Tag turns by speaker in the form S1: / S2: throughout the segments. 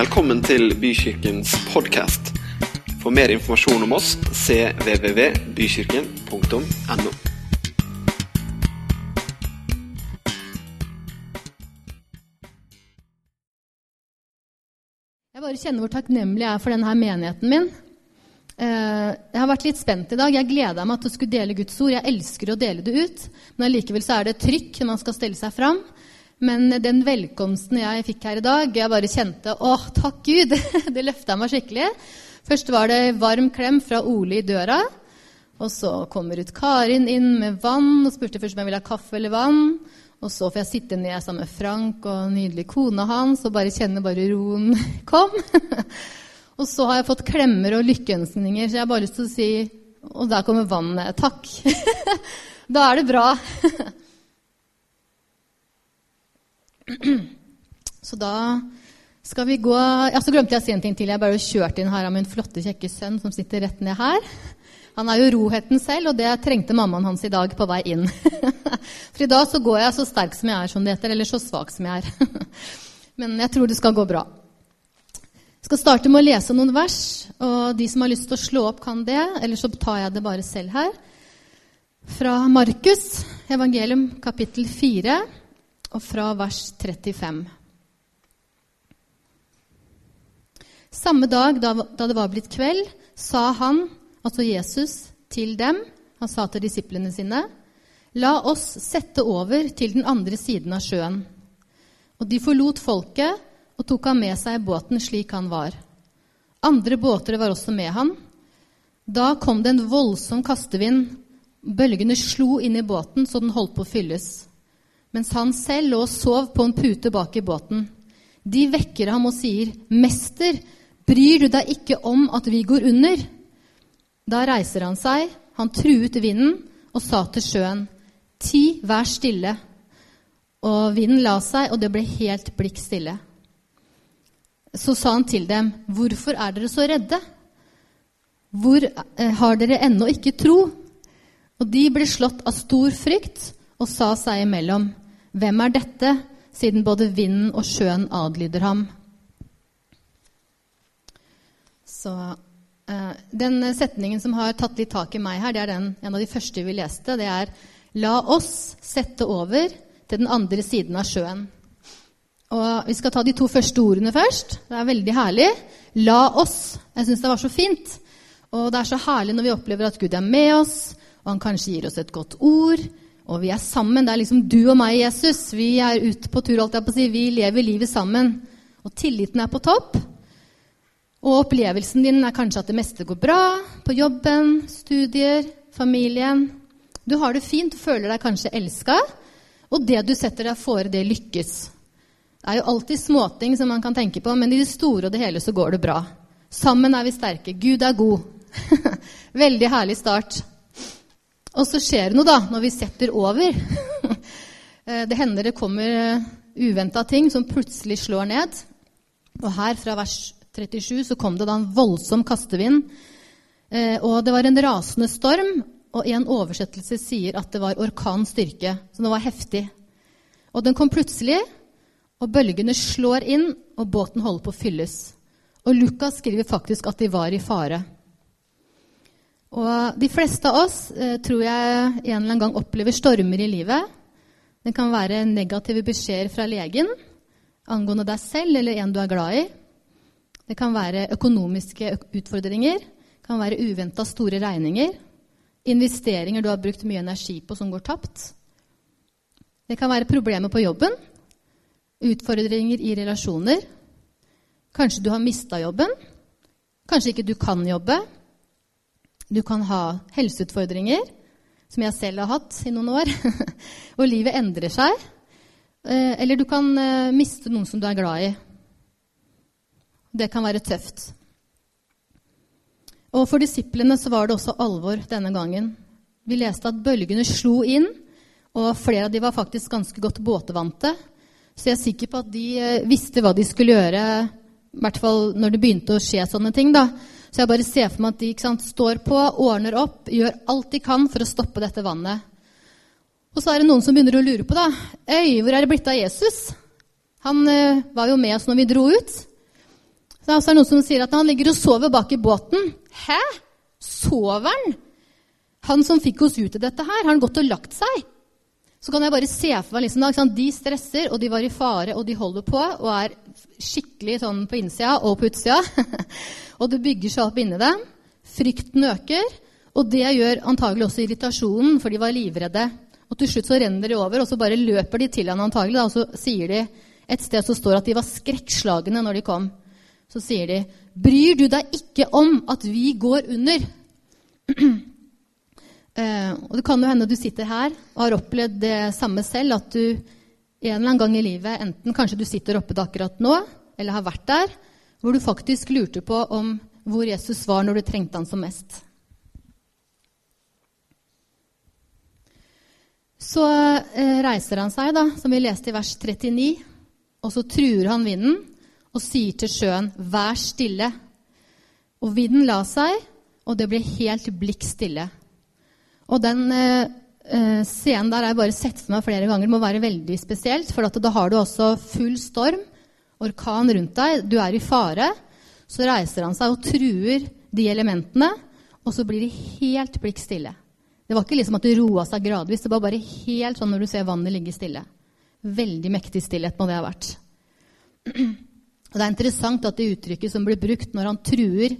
S1: Velkommen til Bykirkens podkast. For mer informasjon om oss cvvvbykirken.no.
S2: Jeg bare kjenner hvor takknemlig jeg er for denne menigheten min. Eh, Jeg har vært litt spent i dag. Jeg gleda meg til å skulle dele Guds ord. Jeg elsker å dele det ut, men allikevel er det trykk når man skal stelle seg fram. Men den velkomsten jeg fikk her i dag, jeg bare kjente Å, takk Gud! Det løfta meg skikkelig. Først var det varm klem fra Ole i døra. Og så kommer ut Karin inn med vann og spurte først om jeg ville ha kaffe eller vann. Og så får jeg sitte ned sammen med Frank og nydelig kona hans og bare kjenne bare roen kom. og så har jeg fått klemmer og lykkeønskninger, så jeg har bare lyst til å si Og der kommer vannet. Takk. da er det bra. så da skal vi gå Ja, så glemte jeg å si en ting til. Jeg bare kjørte inn her av min flotte, kjekke sønn som sitter rett ned her. Han er jo roheten selv, og det trengte mammaen hans i dag på vei inn. For i dag så går jeg så sterk som jeg er, som det heter, eller så svak som jeg er. Men jeg tror det skal gå bra. Jeg skal starte med å lese noen vers, og de som har lyst til å slå opp, kan det. Eller så tar jeg det bare selv her. Fra Markus, evangelium kapittel 4, og fra vers 35. Samme dag da, det var blitt kveld, sa han, altså Jesus, til dem, han sa til disiplene sine, la oss sette over til den andre siden av sjøen. Og de forlot folket og tok ham med seg i båten slik han var. Andre båter var også med han. Da kom det en voldsom kastevind. Bølgene slo inn i båten så den holdt på å fylles. Mens han selv lå og sov på en pute bak i båten. De vekker ham og sier, 'Mester, bryr du deg ikke om at vi går under?' Da reiser han seg, han truet vinden og sa til sjøen, 'Ti, vær stille.' Og vinden la seg, og det ble helt blikk stille. Så sa han til dem, 'Hvorfor er dere så redde?' Hvor eh, har dere ennå ikke tro? Og de ble slått av stor frykt og sa seg imellom, Hvem er dette, siden både vinden og sjøen adlyder ham? Så eh, Den setningen som har tatt litt tak i meg her, det er den, en av de første vi leste. Det er La oss sette over til den andre siden av sjøen. Og Vi skal ta de to første ordene først. Det er veldig herlig. La oss. Jeg syns det var så fint. Og det er så herlig når vi opplever at Gud er med oss, og han kanskje gir oss et godt ord. Og vi er sammen. Det er liksom du og meg, Jesus. Vi er ute på tur. holdt jeg på å si. Vi lever livet sammen. Og tilliten er på topp. Og opplevelsen din er kanskje at det meste går bra. På jobben, studier, familien. Du har det fint, du føler deg kanskje elska. Og det du setter deg fore, det lykkes. Det er jo alltid småting som man kan tenke på, men i det store og det hele så går det bra. Sammen er vi sterke. Gud er god. Veldig herlig start. Og så skjer det noe, da, når vi setter over. det hender det kommer uventa ting som plutselig slår ned. Og her, fra vers 37, så kom det da en voldsom kastevind. Og det var en rasende storm, og en oversettelse sier at det var orkanstyrke. Så det var heftig. Og den kom plutselig, og bølgene slår inn, og båten holder på å fylles. Og Lukas skriver faktisk at de var i fare. Og de fleste av oss eh, tror jeg en eller annen gang opplever stormer i livet. Det kan være negative beskjeder fra legen angående deg selv eller en du er glad i. Det kan være økonomiske utfordringer. Det kan være uventa store regninger. Investeringer du har brukt mye energi på, som går tapt. Det kan være problemer på jobben. Utfordringer i relasjoner. Kanskje du har mista jobben. Kanskje ikke du kan jobbe. Du kan ha helseutfordringer, som jeg selv har hatt i noen år. og livet endrer seg. Eller du kan miste noen som du er glad i. Det kan være tøft. Og For disiplene så var det også alvor denne gangen. Vi leste at bølgene slo inn, og flere av de var faktisk ganske godt båtvante. Så jeg er sikker på at de visste hva de skulle gjøre, i hvert fall når det begynte å skje sånne ting. da. Så jeg bare ser for meg at de sant, står på, ordner opp, gjør alt de kan for å stoppe dette vannet. Og så er det noen som begynner å lure på da, Øy, hvor er det blitt av Jesus? Han eh, var jo med oss når vi dro ut. Så er det noen som sier at han ligger og sover bak i båten. Hæ? Sover han? Han som fikk oss ut i dette her, har han gått og lagt seg? Så kan jeg bare se for meg liksom, da, De stresser, og de var i fare, og de holder på og er skikkelig sånn på innsida og på utsida. og det bygger seg opp inni dem. Frykten øker, og det gjør antagelig også irritasjonen, for de var livredde. Og til slutt så renner de over, og så bare løper de til han antagelig, da, og så sier de et sted så står at de var skrekkslagne når de kom. Så sier de, 'Bryr du deg ikke om at vi går under?' eh, og Det kan jo hende du sitter her og har opplevd det samme selv, at du en eller annen gang i livet, enten kanskje du sitter oppe akkurat nå, eller har vært der, hvor du faktisk lurte på om hvor Jesus var når du trengte han som mest. Så eh, reiser han seg, da, som vi leste i vers 39, og så truer han vinden og sier til sjøen, 'Vær stille'. Og vinden la seg, og det ble helt blikk stille. Og den eh, eh, scenen der har jeg bare sett for meg flere ganger. Det må være veldig spesielt, for da har du også full storm, orkan rundt deg, du er i fare. Så reiser han seg og truer de elementene, og så blir det helt blikk stille. Det var ikke liksom at det roa seg gradvis, det var bare helt sånn når du ser vannet ligge stille. Veldig mektig stillhet må det ha vært. Og Det er interessant at det uttrykket som blir brukt når han truer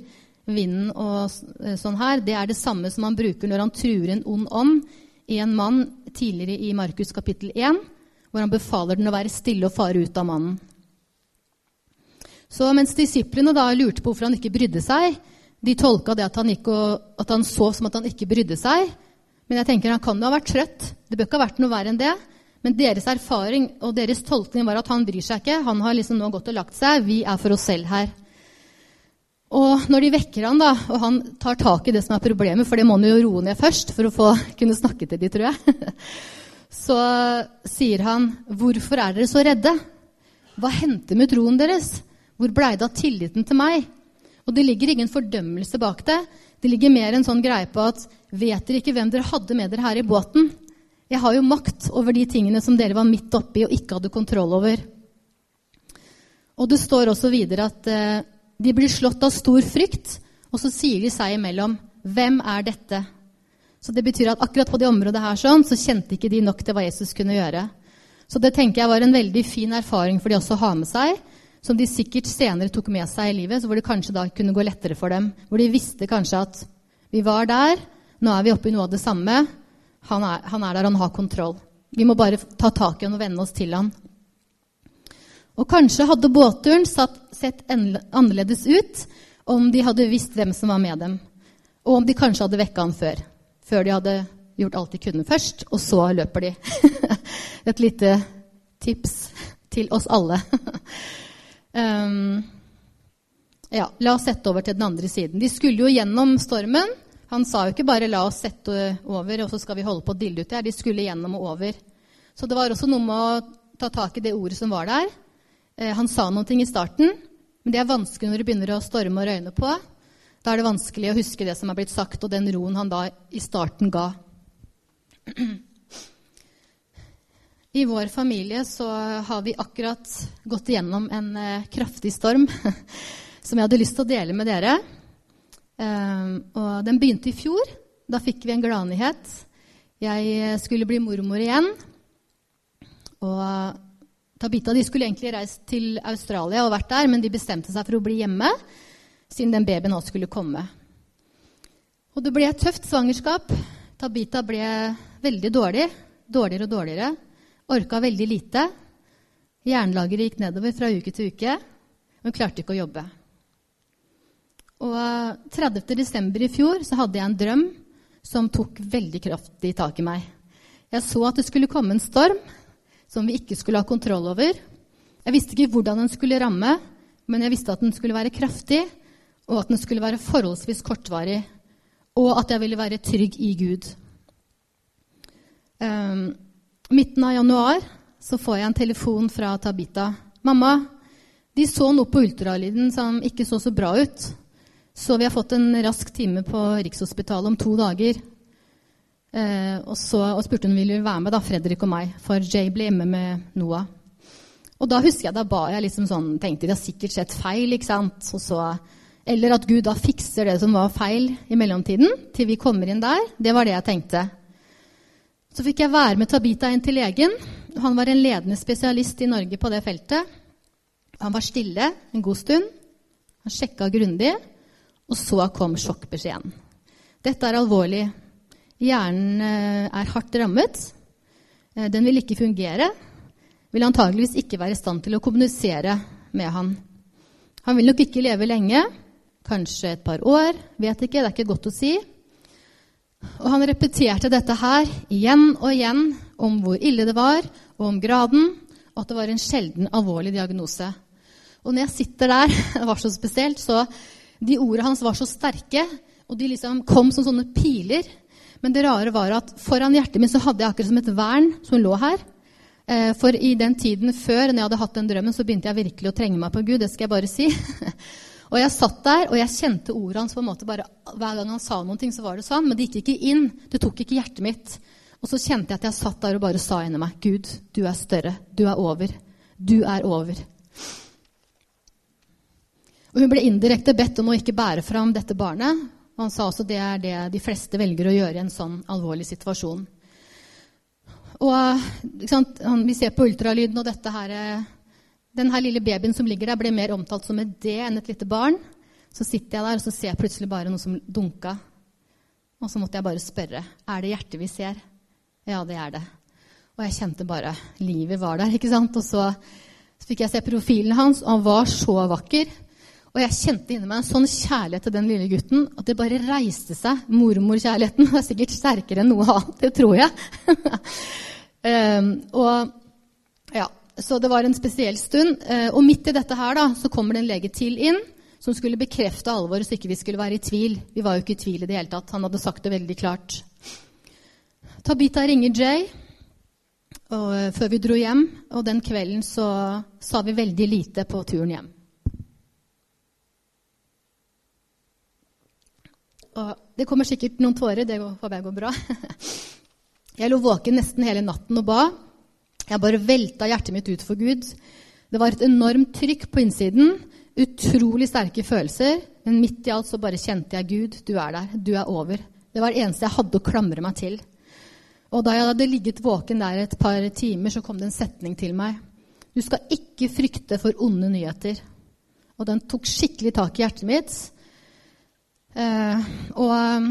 S2: vinden og eh, sånn her, det er det samme som han bruker når han truer en ond ånd i en mann tidligere i Markus kapittel 1, hvor han befaler den å være stille og fare ut av mannen. Så mens disiplene da lurte på hvorfor han ikke brydde seg, de tolka det at han, og, at han sov som at han ikke brydde seg. Men jeg tenker han kan jo ha vært trøtt. Det bør ikke ha vært noe verre enn det. Men deres erfaring og deres tolkning var at han bryr seg ikke. Han har liksom nå gått og lagt seg. Vi er for oss selv her. Og når de vekker han da, og han tar tak i det som er problemet, for det må han jo roe ned først for å få, kunne snakke til de, tror jeg, så sier han, 'Hvorfor er dere så redde?' 'Hva hendte med troen deres?' 'Hvor blei det av tilliten til meg?' Og det ligger ingen fordømmelse bak det. Det ligger mer en sånn greie på at 'Vet dere ikke hvem dere hadde med dere her i båten?' Jeg har jo makt over de tingene som dere var midt oppi og ikke hadde kontroll over. Og det står også videre at eh, de blir slått av stor frykt, og så sier de seg imellom Hvem er dette? Så det betyr at akkurat på det området her sånn, så kjente ikke de nok til hva Jesus kunne gjøre. Så det tenker jeg var en veldig fin erfaring for de også å ha med seg, som de sikkert senere tok med seg i livet, så hvor det kanskje da kunne gå lettere for dem. Hvor de visste kanskje at vi var der, nå er vi oppe i noe av det samme. Han er, han er der, han har kontroll. Vi må bare ta tak i han og venne oss til han. Og kanskje hadde båtturen sett annerledes ut om de hadde visst hvem som var med dem. Og om de kanskje hadde vekka han før. Før de hadde gjort alt de kunne først, og så løper de. Et lite tips til oss alle. um, ja, la oss sette over til den andre siden. De skulle jo gjennom stormen. Han sa jo ikke bare 'la oss sette over', og så skal vi holde på å dille ut her. De skulle gjennom og over. Så det var også noe med å ta tak i det ordet som var der. Eh, han sa ting i starten, men det er vanskelig når det begynner å storme og røyne på. Da er det vanskelig å huske det som er blitt sagt, og den roen han da i starten ga. I vår familie så har vi akkurat gått igjennom en eh, kraftig storm som jeg hadde lyst til å dele med dere. Um, og den begynte i fjor. Da fikk vi en gladnyhet. Jeg skulle bli mormor igjen. Og Tabita de skulle egentlig reist til Australia og vært der, men de bestemte seg for å bli hjemme siden den babyen også skulle komme. Og det ble et tøft svangerskap. Tabita ble veldig dårlig. Dårligere og dårligere. Orka veldig lite. Jernlageret gikk nedover fra uke til uke. Hun klarte ikke å jobbe. Og 30.12. i fjor så hadde jeg en drøm som tok veldig kraftig tak i meg. Jeg så at det skulle komme en storm som vi ikke skulle ha kontroll over. Jeg visste ikke hvordan den skulle ramme, men jeg visste at den skulle være kraftig, og at den skulle være forholdsvis kortvarig, og at jeg ville være trygg i Gud. Um, midten av januar så får jeg en telefon fra Tabita. 'Mamma, de så noe på ultralyden som ikke så så bra ut.' Så vi har fått en rask time på Rikshospitalet om to dager. Eh, og så og spurte hun om vi ville være med, da, Fredrik og meg, for Jay ble hjemme med Noah. Og da husker jeg, da ba jeg liksom sånn, tenkte de har sikkert sett feil. ikke sant? Så, eller at Gud da fikser det som var feil i mellomtiden, til vi kommer inn der. Det var det jeg tenkte. Så fikk jeg være med Tabita inn til legen. Han var en ledende spesialist i Norge på det feltet. Han var stille en god stund. Han sjekka grundig, og så kom sjokkbeskjeden. Dette er alvorlig. Hjernen eh, er hardt rammet. Eh, den vil ikke fungere vil antageligvis ikke være i stand til å kommunisere med han. Han vil nok ikke leve lenge, kanskje et par år, vet ikke, det er ikke godt å si. Og han repeterte dette her igjen og igjen om hvor ille det var, og om graden, og at det var en sjelden alvorlig diagnose. Og når jeg sitter der, det var så spesielt, så de ordene hans var så sterke, og de liksom kom som sånne piler. Men det rare var at foran hjertet mitt så hadde jeg akkurat som et vern som lå her. Eh, for i den tiden før når jeg hadde hatt den drømmen, så begynte jeg virkelig å trenge meg på Gud. Det skal jeg bare si. og jeg satt der, og jeg kjente ordet hans på en måte bare Hver gang han sa noen ting, så var det sånn. Men det gikk ikke inn. Det tok ikke hjertet mitt. Og så kjente jeg at jeg satt der og bare sa inni meg Gud, du er større. Du er over. Du er over. Og hun ble indirekte bedt om å ikke bære fram dette barnet. Og han sa også det er det de fleste velger å gjøre i en sånn alvorlig situasjon. Og Vi ser på ultralyden, og dette her, den her lille babyen som ligger der, ble mer omtalt som et D enn et lite barn. Så sitter jeg der, og så ser jeg plutselig bare noe som dunka. Og så måtte jeg bare spørre er det hjertet vi ser. Ja, det er det. Og jeg kjente bare livet var der. ikke sant? Og så, så fikk jeg se profilen hans, og han var så vakker. Og jeg kjente inni meg en sånn kjærlighet til den lille gutten at det bare reiste seg. Mormorkjærligheten er sikkert sterkere enn noe annet. Det tror jeg. um, og ja, Så det var en spesiell stund. Uh, og midt i dette her da, så kommer det en lege til inn som skulle bekrefte alvoret så ikke vi skulle være i tvil. Vi var jo ikke i tvil i det hele tatt. Han hadde sagt det veldig klart. Tabita ringer Jay og, uh, før vi dro hjem, og den kvelden så sa vi veldig lite på turen hjem. Og det kommer sikkert noen tårer. Det håper jeg går bra. Jeg lå våken nesten hele natten og ba. Jeg bare velta hjertet mitt ut for Gud. Det var et enormt trykk på innsiden. Utrolig sterke følelser. Men midt i alt så bare kjente jeg Gud, du er der. Du er over. Det var det eneste jeg hadde å klamre meg til. Og da jeg hadde ligget våken der et par timer, så kom det en setning til meg. Du skal ikke frykte for onde nyheter. Og den tok skikkelig tak i hjertet mitt. Eh, og um,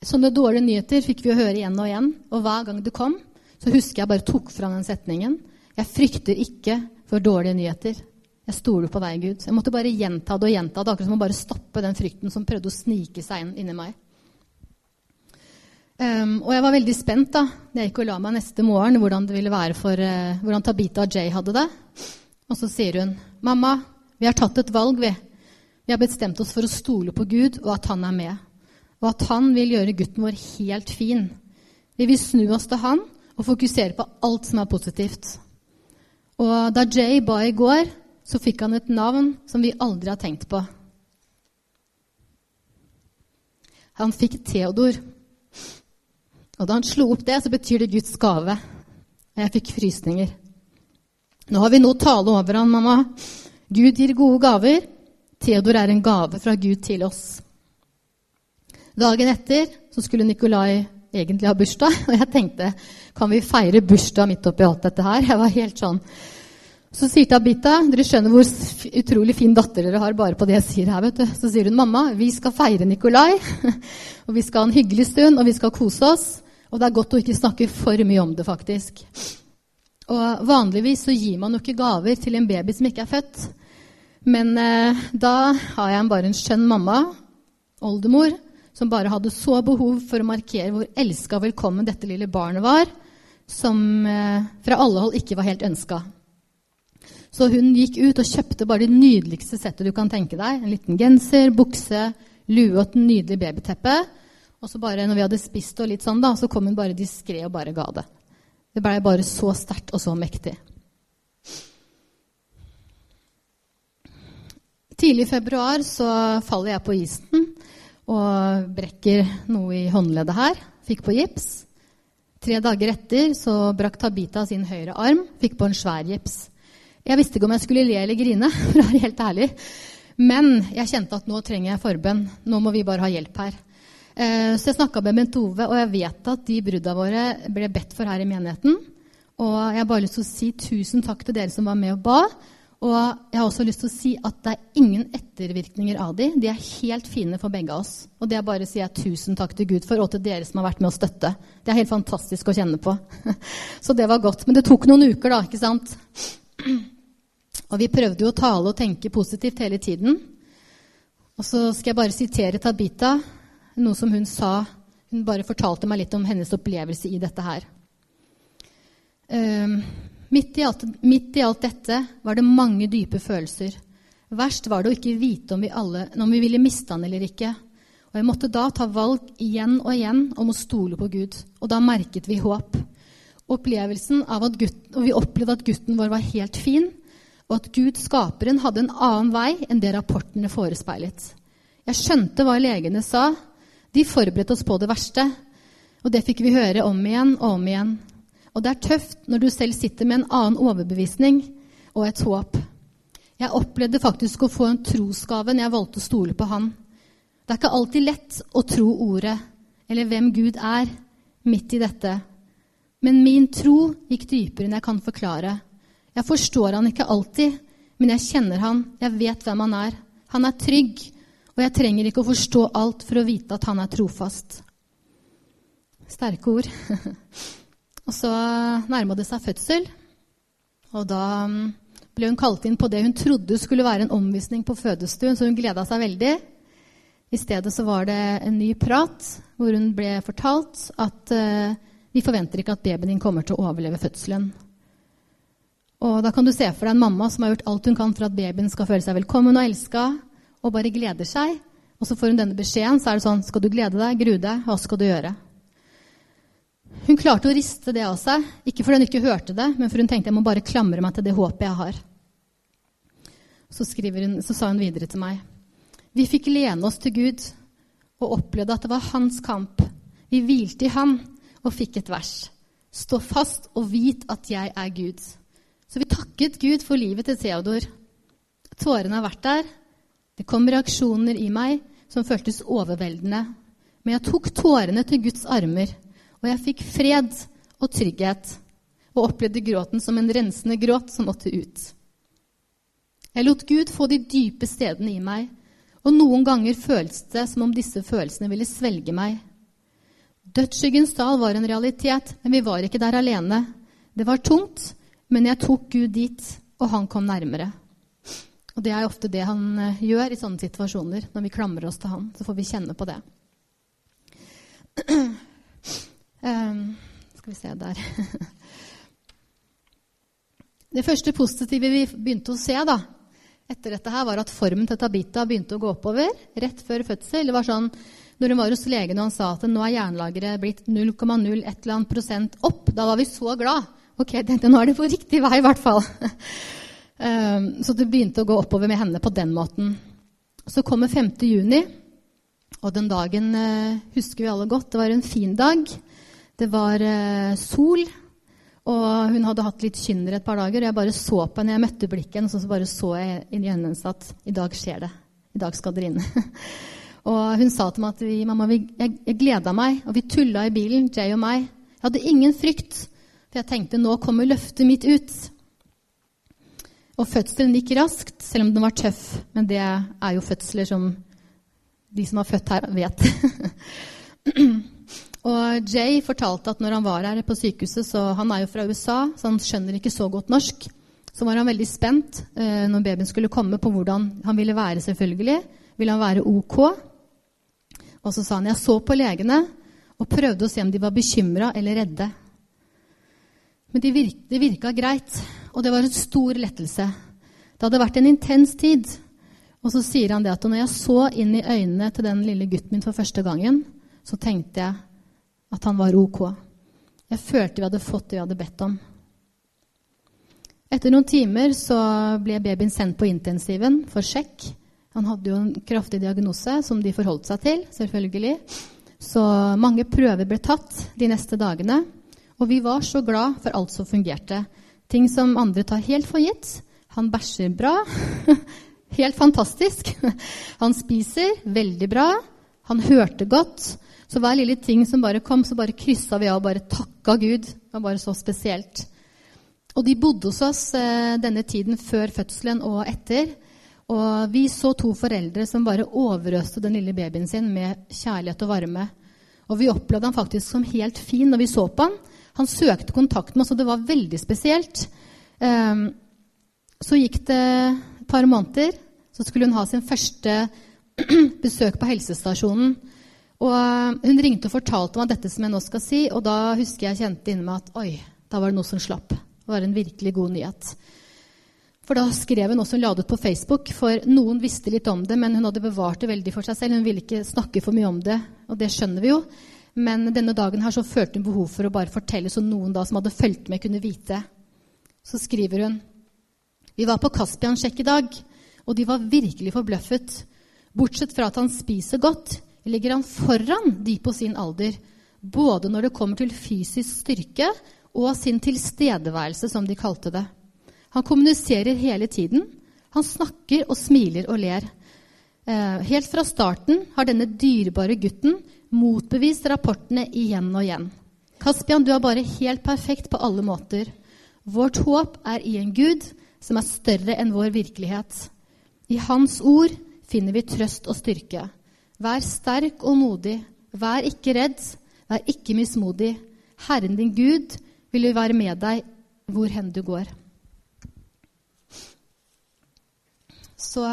S2: sånne dårlige nyheter fikk vi høre igjen og igjen. Og hver gang det kom, så husker jeg bare tok fram den setningen. Jeg frykter ikke for dårlige nyheter. Jeg stoler på deg, Gud. Jeg måtte bare gjenta det og gjenta det, akkurat som å bare stoppe den frykten som prøvde å snike seg inn inni meg. Um, og jeg var veldig spent da jeg gikk og la meg neste morgen, hvordan det ville være for uh, hvordan Tabita og Jay hadde det. Og så sier hun, 'Mamma, vi har tatt et valg, vi. Vi har bestemt oss for å stole på Gud, og at han er med. Og at han vil gjøre gutten vår helt fin. Vi vil snu oss til han og fokusere på alt som er positivt. Og da Jay ba i går, så fikk han et navn som vi aldri har tenkt på. Han fikk Theodor. Og da han slo opp det, så betyr det Guds gave. Og jeg fikk frysninger. Nå har vi noe tale over han, mamma. Gud gir gode gaver, Theodor er en gave fra Gud til oss. Dagen etter så skulle Nikolai egentlig ha bursdag, og jeg tenkte kan vi feire bursdag midt oppi alt dette her? Jeg var helt sånn. Så sier Tabita dere skjønner hvor utrolig fin datter dere har bare på det jeg sier her. vet du. Så sier hun mamma, vi skal feire Nikolai, og vi skal ha en hyggelig stund, og vi skal kose oss. Og det er godt å ikke snakke for mye om det, faktisk. Og Vanligvis så gir man jo ikke gaver til en baby som ikke er født. Men eh, da har jeg bare en skjønn mamma, oldemor, som bare hadde så behov for å markere hvor elska og velkommen dette lille barnet var, som eh, fra alle hold ikke var helt ønska. Så hun gikk ut og kjøpte bare det nydeligste settet du kan tenke deg. En liten genser, bukse, lue og et nydelig babyteppe. Og så bare når vi hadde spist og litt sånn, da, så kom hun bare diskré og bare ga det. Det blei bare så sterkt og så mektig. Tidlig i februar så faller jeg på isen og brekker noe i håndleddet her. Fikk på gips. Tre dager etter så brakk Tabita sin høyre arm, fikk på en svær gips. Jeg visste ikke om jeg skulle le eller grine, for å være helt ærlig. Men jeg kjente at nå trenger jeg forbønn. Nå må vi bare ha hjelp her. Eh, så jeg snakka med Bent Ove, og jeg vet at de brudda våre ble bedt for her i menigheten. Og jeg har bare lyst til å si tusen takk til dere som var med og ba. Og jeg har også lyst til å si at det er ingen ettervirkninger av de. De er helt fine for begge av oss. Og det er bare å si tusen takk til Gud for, og til dere som har vært med å støtte. Det er helt fantastisk å kjenne på. Så det var godt. Men det tok noen uker, da, ikke sant? Og vi prøvde jo å tale og tenke positivt hele tiden. Og så skal jeg bare sitere Tabita, noe som hun sa. Hun bare fortalte meg litt om hennes opplevelse i dette her. Um, Midt i, alt, midt i, alt, dette var det mange dype følelser. Verst var det å ikke vite om vi, alle, om vi ville miste han eller ikke. Og Jeg måtte da ta valg igjen og igjen om å stole på Gud. Og da merket vi håp. Opplevelsen av at gutten, og Vi opplevde at gutten vår var helt fin, og at Gud, skaperen, hadde en annen vei enn det rapportene forespeilet. Jeg skjønte hva legene sa. De forberedte oss på det verste. Og det fikk vi høre om igjen og om igjen. Og det er tøft når du selv sitter med en annen overbevisning og et håp. Jeg opplevde faktisk å få en trosgave når jeg valgte å stole på Han. Det er ikke alltid lett å tro ordet eller hvem Gud er, midt i dette. Men min tro gikk dypere enn jeg kan forklare. Jeg forstår han ikke alltid, men jeg kjenner han. Jeg vet hvem han er. Han er trygg, og jeg trenger ikke å forstå alt for å vite at han er trofast. Sterke ord. Og så nærma det seg fødsel, og da mm, ble hun kalt inn på det hun trodde skulle være en omvisning på fødestuen, så hun gleda seg veldig. I stedet så var det en ny prat hvor hun ble fortalt at uh, vi forventer ikke at babyen din kommer til å overleve fødselen. Og da kan du se for deg en mamma som har gjort alt hun kan for at babyen skal føle seg velkommen og elska, og bare gleder seg. Og så får hun denne beskjeden, så er det sånn Skal du glede deg, grue deg, hva skal du gjøre? Hun klarte å riste det av seg, ikke fordi hun ikke hørte det, men fordi hun tenkte jeg må bare klamre meg til det håpet jeg har. Så, hun, så sa hun videre til meg. Vi fikk lene oss til Gud og opplevde at det var hans kamp. Vi hvilte i han og fikk et vers. Stå fast og vit at jeg er Gud. Så vi takket Gud for livet til Theodor. Tårene har vært der. Det kom reaksjoner i meg som føltes overveldende. Men jeg tok tårene til Guds armer og jeg fikk fred og trygghet og opplevde gråten som en rensende gråt som måtte ut. Jeg lot Gud få de dype stedene i meg, og noen ganger føltes det som om disse følelsene ville svelge meg. Dødsskyggens dal var en realitet, men vi var ikke der alene. Det var tungt, men jeg tok Gud dit, og han kom nærmere. Og Det er ofte det han eh, gjør i sånne situasjoner, når vi klamrer oss til han. Så får vi kjenne på det. Um, skal vi se der Det første positive vi begynte å se da, etter dette, her var at formen til Tabita begynte å gå oppover rett før fødsel. Det var sånn, når hun var hos legen og han sa at nå er jernlageret blitt 0,01 prosent opp, da var vi så glad. Ok, tenkte, nå er det på riktig vei, i hvert fall. um, så det begynte å gå oppover med henne på den måten. Så kommer 5. juni, og den dagen uh, husker vi alle godt. Det var en fin dag. Det var eh, sol, og hun hadde hatt litt kynner et par dager. og Jeg bare så på henne, jeg møtte blikket og så bare så jeg inn i øynene hennes at i dag skjer det. I dag skal dere inn. og hun sa til meg at vi, mamma, vi, jeg, jeg gleda meg, og vi tulla i bilen, Jay og meg. Jeg hadde ingen frykt, for jeg tenkte nå kommer løftet mitt ut. Og fødselen gikk raskt, selv om den var tøff. Men det er jo fødsler som de som har født her, vet. Og Jay fortalte at når han var her på sykehuset, så Han er jo fra USA, så han skjønner ikke så godt norsk. Så var han veldig spent eh, når babyen skulle komme, på hvordan han ville være. selvfølgelig. Ville han være ok? Og så sa han jeg så på legene og prøvde å se om de var bekymra eller redde. Men det virka, de virka greit, og det var en stor lettelse. Det hadde vært en intens tid. Og så sier han det at når jeg så inn i øynene til den lille gutten min for første gangen, så tenkte jeg at han var ok. Jeg følte vi hadde fått det vi hadde bedt om. Etter noen timer så ble babyen sendt på intensiven for sjekk. Han hadde jo en kraftig diagnose som de forholdt seg til, selvfølgelig. Så mange prøver ble tatt de neste dagene. Og vi var så glad for alt som fungerte. Ting som andre tar helt for gitt, Han bæsjer bra. Helt fantastisk. Han spiser veldig bra. Han hørte godt. Så hver lille ting som bare kom, så bare kryssa vi av og bare takka Gud. Det var bare så spesielt. Og de bodde hos oss eh, denne tiden før fødselen og etter. Og vi så to foreldre som bare overøste den lille babyen sin med kjærlighet og varme. Og vi opplevde han faktisk som helt fin når vi så på han. Han søkte kontakt med oss, og det var veldig spesielt. Um, så gikk det et par måneder, så skulle hun ha sin første besøk på helsestasjonen. Og eh, Hun ringte og fortalte meg dette som jeg nå skal si, og da husker jeg kjente inni meg at oi, da var det noe som slapp. Det var en virkelig god nyhet. For da skrev hun også, hun la det ut på Facebook, for noen visste litt om det, men hun hadde bevart det veldig for seg selv. Hun ville ikke snakke for mye om det, og det skjønner vi jo. Men denne dagen her så følte hun behov for å bare fortelle, så noen da som hadde fulgt med, kunne vite. Så skriver hun Vi var på Kaspiansjekk i dag, og de var virkelig forbløffet. Bortsett fra at han spiser godt, ligger han foran de på sin alder, både når det kommer til fysisk styrke og sin tilstedeværelse, som de kalte det. Han kommuniserer hele tiden. Han snakker og smiler og ler. Eh, helt fra starten har denne dyrebare gutten motbevist rapportene igjen og igjen. Kaspian, du er bare helt perfekt på alle måter. Vårt håp er i en Gud som er større enn vår virkelighet. I Hans ord finner vi trøst og styrke. Vær sterk og modig. Vær ikke redd. Vær ikke mismodig. Herren din Gud vil være med deg hvor hen du går. Så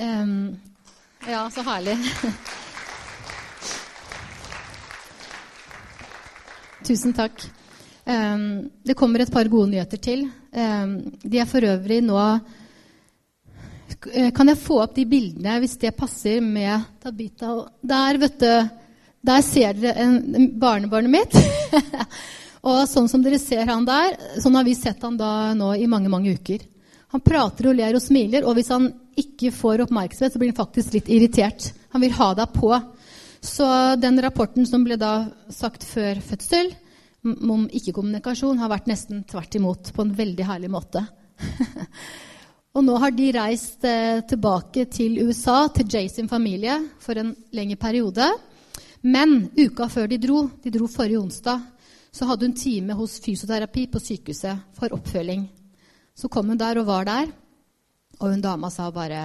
S2: um, Ja, så herlig. Tusen takk. Um, det kommer et par gode nyheter til. Um, de er for øvrig nå kan jeg få opp de bildene, hvis det passer, med Tabita? Der, vet du, der ser dere en, barnebarnet mitt. og sånn som dere ser han der, sånn har vi sett han da nå i mange, mange uker. Han prater og ler og smiler, og hvis han ikke får oppmerksomhet, så blir han faktisk litt irritert. Han vil ha deg på. Så den rapporten som ble da sagt før fødsel om ikke-kommunikasjon, har vært nesten tvert imot på en veldig herlig måte. Og nå har de reist eh, tilbake til USA, til Jay sin familie, for en lengre periode. Men uka før de dro, de dro forrige onsdag, så hadde hun time hos fysioterapi på sykehuset for oppfølging. Så kom hun der og var der, og hun dama sa bare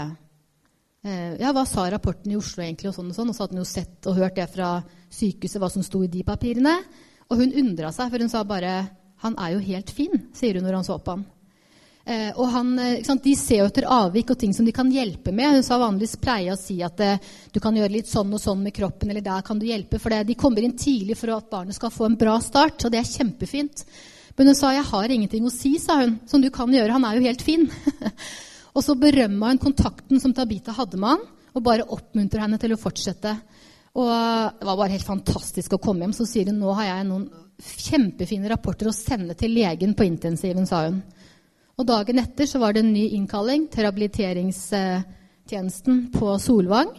S2: eh, Ja, hva sa rapporten i Oslo egentlig, og sånn og sånn. Og så hadde hun jo sett og hørt det fra sykehuset, hva som sto i de papirene. Og hun undra seg, for hun sa bare Han er jo helt fin, sier hun når han så på ham. Eh, og han, sant, De ser jo etter avvik og ting som de kan hjelpe med. Hun sa vanligvis pleie å si at eh, du kan gjøre litt sånn og sånn med kroppen, eller der kan du hjelpe. For de kommer inn tidlig for at barnet skal få en bra start, og det er kjempefint. Men hun sa jeg har ingenting å si, sa hun, som du kan gjøre. Han er jo helt fin. og så berømma hun kontakten som Tabita hadde med han, og bare oppmuntra henne til å fortsette. Og Det var bare helt fantastisk å komme hjem. Så sier hun nå har jeg noen kjempefine rapporter å sende til legen på intensiven, sa hun. Og dagen etter så var det en ny innkalling til rehabiliteringstjenesten på Solvang.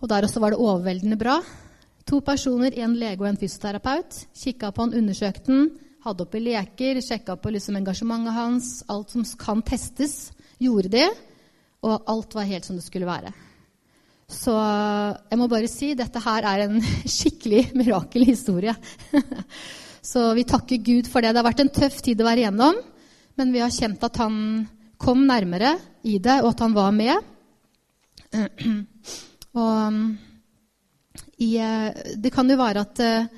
S2: Og der også var det overveldende bra. To personer, en lege og en fysioterapeut, kikka på han, undersøkte han, hadde oppi leker, sjekka på liksom engasjementet hans. Alt som kan testes, gjorde det. Og alt var helt som det skulle være. Så jeg må bare si dette her er en skikkelig mirakelhistorie. Så vi takker Gud for det. Det har vært en tøff tid å være igjennom. Men vi har kjent at han kom nærmere i det, og at han var med. Og um, i, eh, det kan jo være at uh,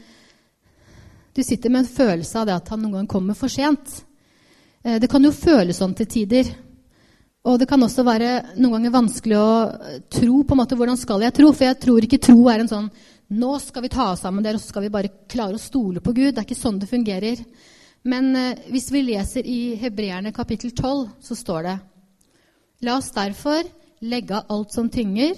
S2: du sitter med en følelse av det at han noen gang kommer for sent. Uh, det kan jo føles sånn til tider. Og det kan også være noen ganger vanskelig å tro på en måte, hvordan skal jeg tro. For jeg tror ikke tro er en sånn nå skal vi ta oss sammen der, og så skal vi bare klare å stole på Gud. Det er ikke sånn det fungerer. Men eh, hvis vi leser i Hebreerne kapittel 12, så står det La oss derfor legge av alt som tynger,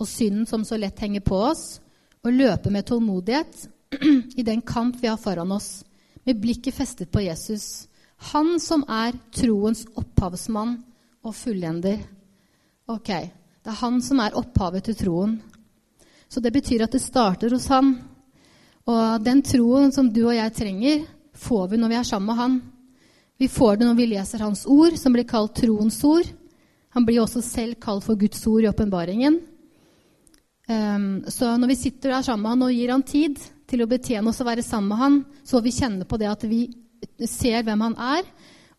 S2: og synden som så lett henger på oss, og løpe med tålmodighet i den kamp vi har foran oss, med blikket festet på Jesus, han som er troens opphavsmann og fullender. Ok, det er han som er opphavet til troen. Så det betyr at det starter hos han. Og den troen som du og jeg trenger, får vi når vi er sammen med Han. Vi får det når vi leser Hans ord, som blir kalt troens ord. Han blir også selv kalt for Guds ord i åpenbaringen. Um, så når vi sitter der sammen med han og gir han tid til å betjene oss og være sammen med han, så får vi kjenne på det at vi ser hvem han er,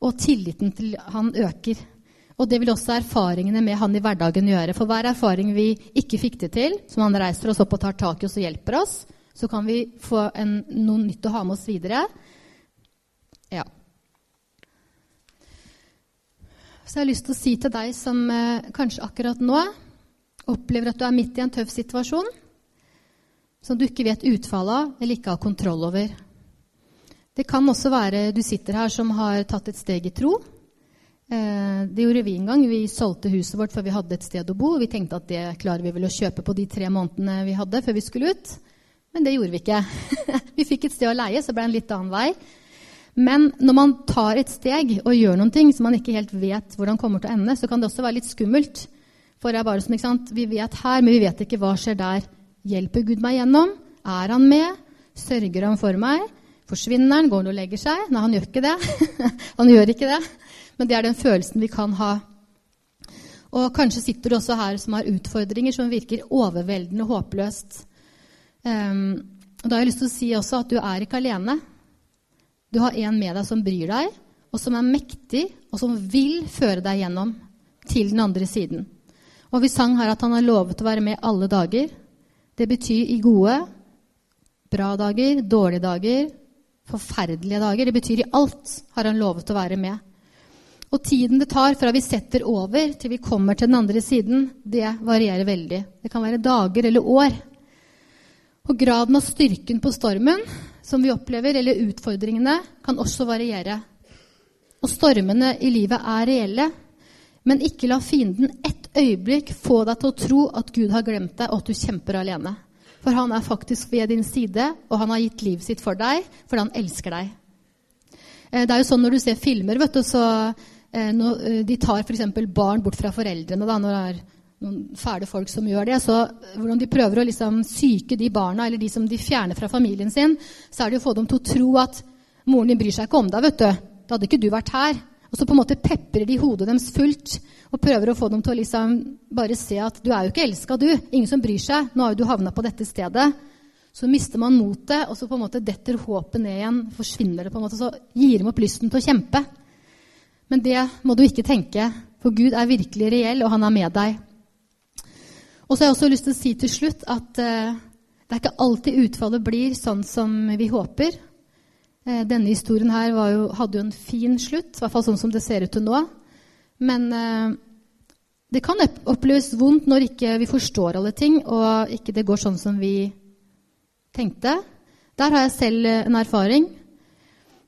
S2: og tilliten til han øker. Og det vil også erfaringene med han i hverdagen gjøre. For hver erfaring vi ikke fikk det til, som han reiser oss opp og tar tak i oss og hjelper oss, så kan vi få en, noe nytt å ha med oss videre. Ja. Så jeg har lyst til å si til deg som eh, kanskje akkurat nå opplever at du er midt i en tøff situasjon, som du ikke vet utfallet av eller ikke har kontroll over. Det kan også være du sitter her som har tatt et steg i tro. Eh, det gjorde vi en gang. Vi solgte huset vårt før vi hadde et sted å bo. Vi tenkte at det klarer vi vel å kjøpe på de tre månedene vi hadde før vi skulle ut. Men det gjorde vi ikke. vi fikk et sted å leie, så ble det en litt annen vei. Men når man tar et steg og gjør noen ting som man ikke helt vet hvordan kommer til å ende, så kan det også være litt skummelt. For det er bare sånn, ikke sant? Vi vet her, men vi vet ikke hva skjer der. Hjelper Gud meg gjennom? Er han med? Sørger han for meg? Forsvinner han? Går han og legger seg? Nei, han gjør ikke det. han gjør ikke det. Men det er den følelsen vi kan ha. Og kanskje sitter du også her som har utfordringer som virker overveldende håpløst. Um, og da har jeg lyst til å si også at du er ikke alene. Du har en med deg som bryr deg, og som er mektig, og som vil føre deg gjennom til den andre siden. Og vi sang her at han har lovet å være med alle dager. Det betyr i gode, bra dager, dårlige dager, forferdelige dager. Det betyr i alt har han lovet å være med. Og tiden det tar fra vi setter over til vi kommer til den andre siden, det varierer veldig. Det kan være dager eller år. Og graden av styrken på stormen som vi opplever, eller utfordringene, kan også variere. Og stormene i livet er reelle. Men ikke la fienden ett øyeblikk få deg til å tro at Gud har glemt deg, og at du kjemper alene. For han er faktisk ved din side, og han har gitt livet sitt for deg fordi han elsker deg. Eh, det er jo sånn Når du ser filmer, vet du, så Eh, eh, de tar f.eks. barn bort fra foreldrene da, når det er noen fæle folk som gjør det, så hvordan de prøver å liksom syke de barna eller de som de fjerner fra familien sin, så er det å få dem til å tro at moren din bryr seg ikke om deg. vet du. Da hadde ikke du vært her. Og så på en måte peprer de hodet deres fullt og prøver å få dem til å liksom bare se at du er jo ikke elska, du. Ingen som bryr seg. Nå har jo du havna på dette stedet. Så mister man motet, og så på en måte detter håpet ned igjen. forsvinner det på en måte, Så gir de opp lysten til å kjempe. Men det må du ikke tenke, for Gud er virkelig reell, og han er med deg. Og så har jeg også lyst til å si til slutt at eh, det er ikke alltid utfallet blir sånn som vi håper. Eh, denne historien her jo, hadde jo en fin slutt, i hvert fall sånn som det ser ut til nå. Men eh, det kan oppleves vondt når ikke vi forstår alle ting, og ikke det går sånn som vi tenkte. Der har jeg selv en erfaring.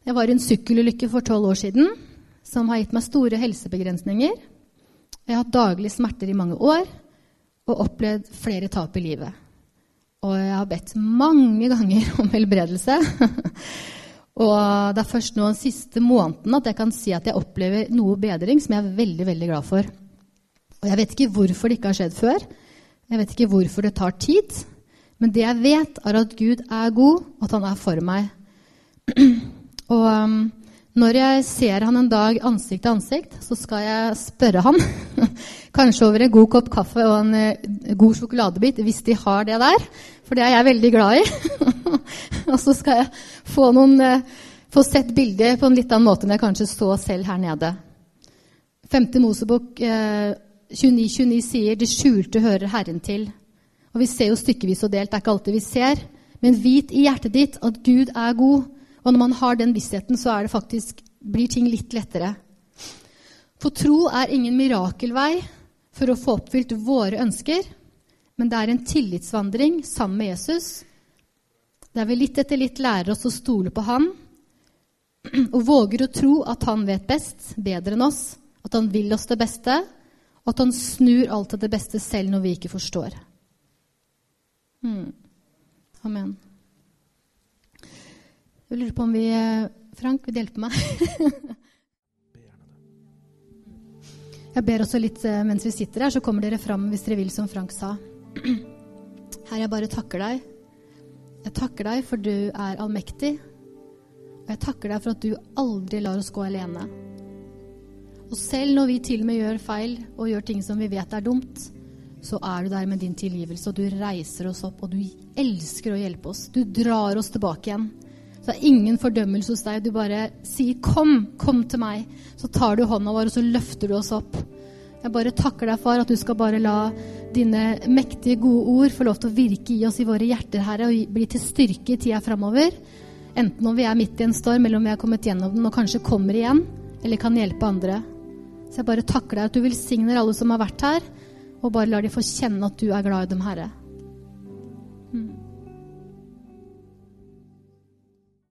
S2: Jeg var i en sykkelulykke for tolv år siden som har gitt meg store helsebegrensninger. Jeg har hatt daglige smerter i mange år og opplevd flere tap i livet. Og jeg har bedt mange ganger om helbredelse. og det er først nå den siste måneden at jeg kan si at jeg opplever noe bedring som jeg er veldig, veldig glad for. Og jeg vet ikke hvorfor det ikke har skjedd før. Jeg vet ikke hvorfor det tar tid. Men det jeg vet, er at Gud er god, og at han er for meg. og um, når jeg ser han en dag ansikt til ansikt, så skal jeg spørre han. Kanskje over en god kopp kaffe og en uh, god sjokoladebit, hvis de har det der. For det er jeg veldig glad i. og så skal jeg få, noen, uh, få sett bildet på en litt annen måte enn jeg kanskje så selv her nede. 5. Mosebok uh, 29-29 sier 'Det skjulte hører Herren til'. Og Vi ser jo stykkevis og delt, det er ikke alltid vi ser. Men vit i hjertet ditt at Gud er god. Og når man har den vissheten, så er det faktisk, blir ting litt lettere. For tro er ingen mirakelvei for å få oppfylt våre ønsker, men det er en tillitsvandring sammen med Jesus, der vi litt etter litt lærer oss å stole på Han og våger å tro at Han vet best, bedre enn oss, at Han vil oss det beste, og at Han snur alt til det beste selv når vi ikke forstår. Hmm. Amen. Jeg lurer på om vi eh, Frank vil hjelpe meg. jeg ber også litt eh, mens vi sitter her, så kommer dere fram hvis dere vil, som Frank sa. Herre, jeg bare takker deg. Jeg takker deg for du er allmektig, Og jeg takker deg for at du aldri lar oss gå alene. Og selv når vi til og med gjør feil og gjør ting som vi vet er dumt, så er du der med din tilgivelse, og du reiser oss opp, og du elsker å hjelpe oss. Du drar oss tilbake igjen. Så det er ingen fordømmelse hos deg. Du bare sier 'kom, kom til meg'. Så tar du hånda vår, og så løfter du oss opp. Jeg bare takker deg, far, at du skal bare la dine mektige, gode ord få lov til å virke i oss i våre hjerter, Herre, og bli til styrke i tida framover. Enten om vi er midt i en storm, eller om vi har kommet gjennom den og kanskje kommer igjen, eller kan hjelpe andre. Så jeg bare takker deg at du velsigner alle som har vært her, og bare lar de få kjenne at du er glad i dem, Herre.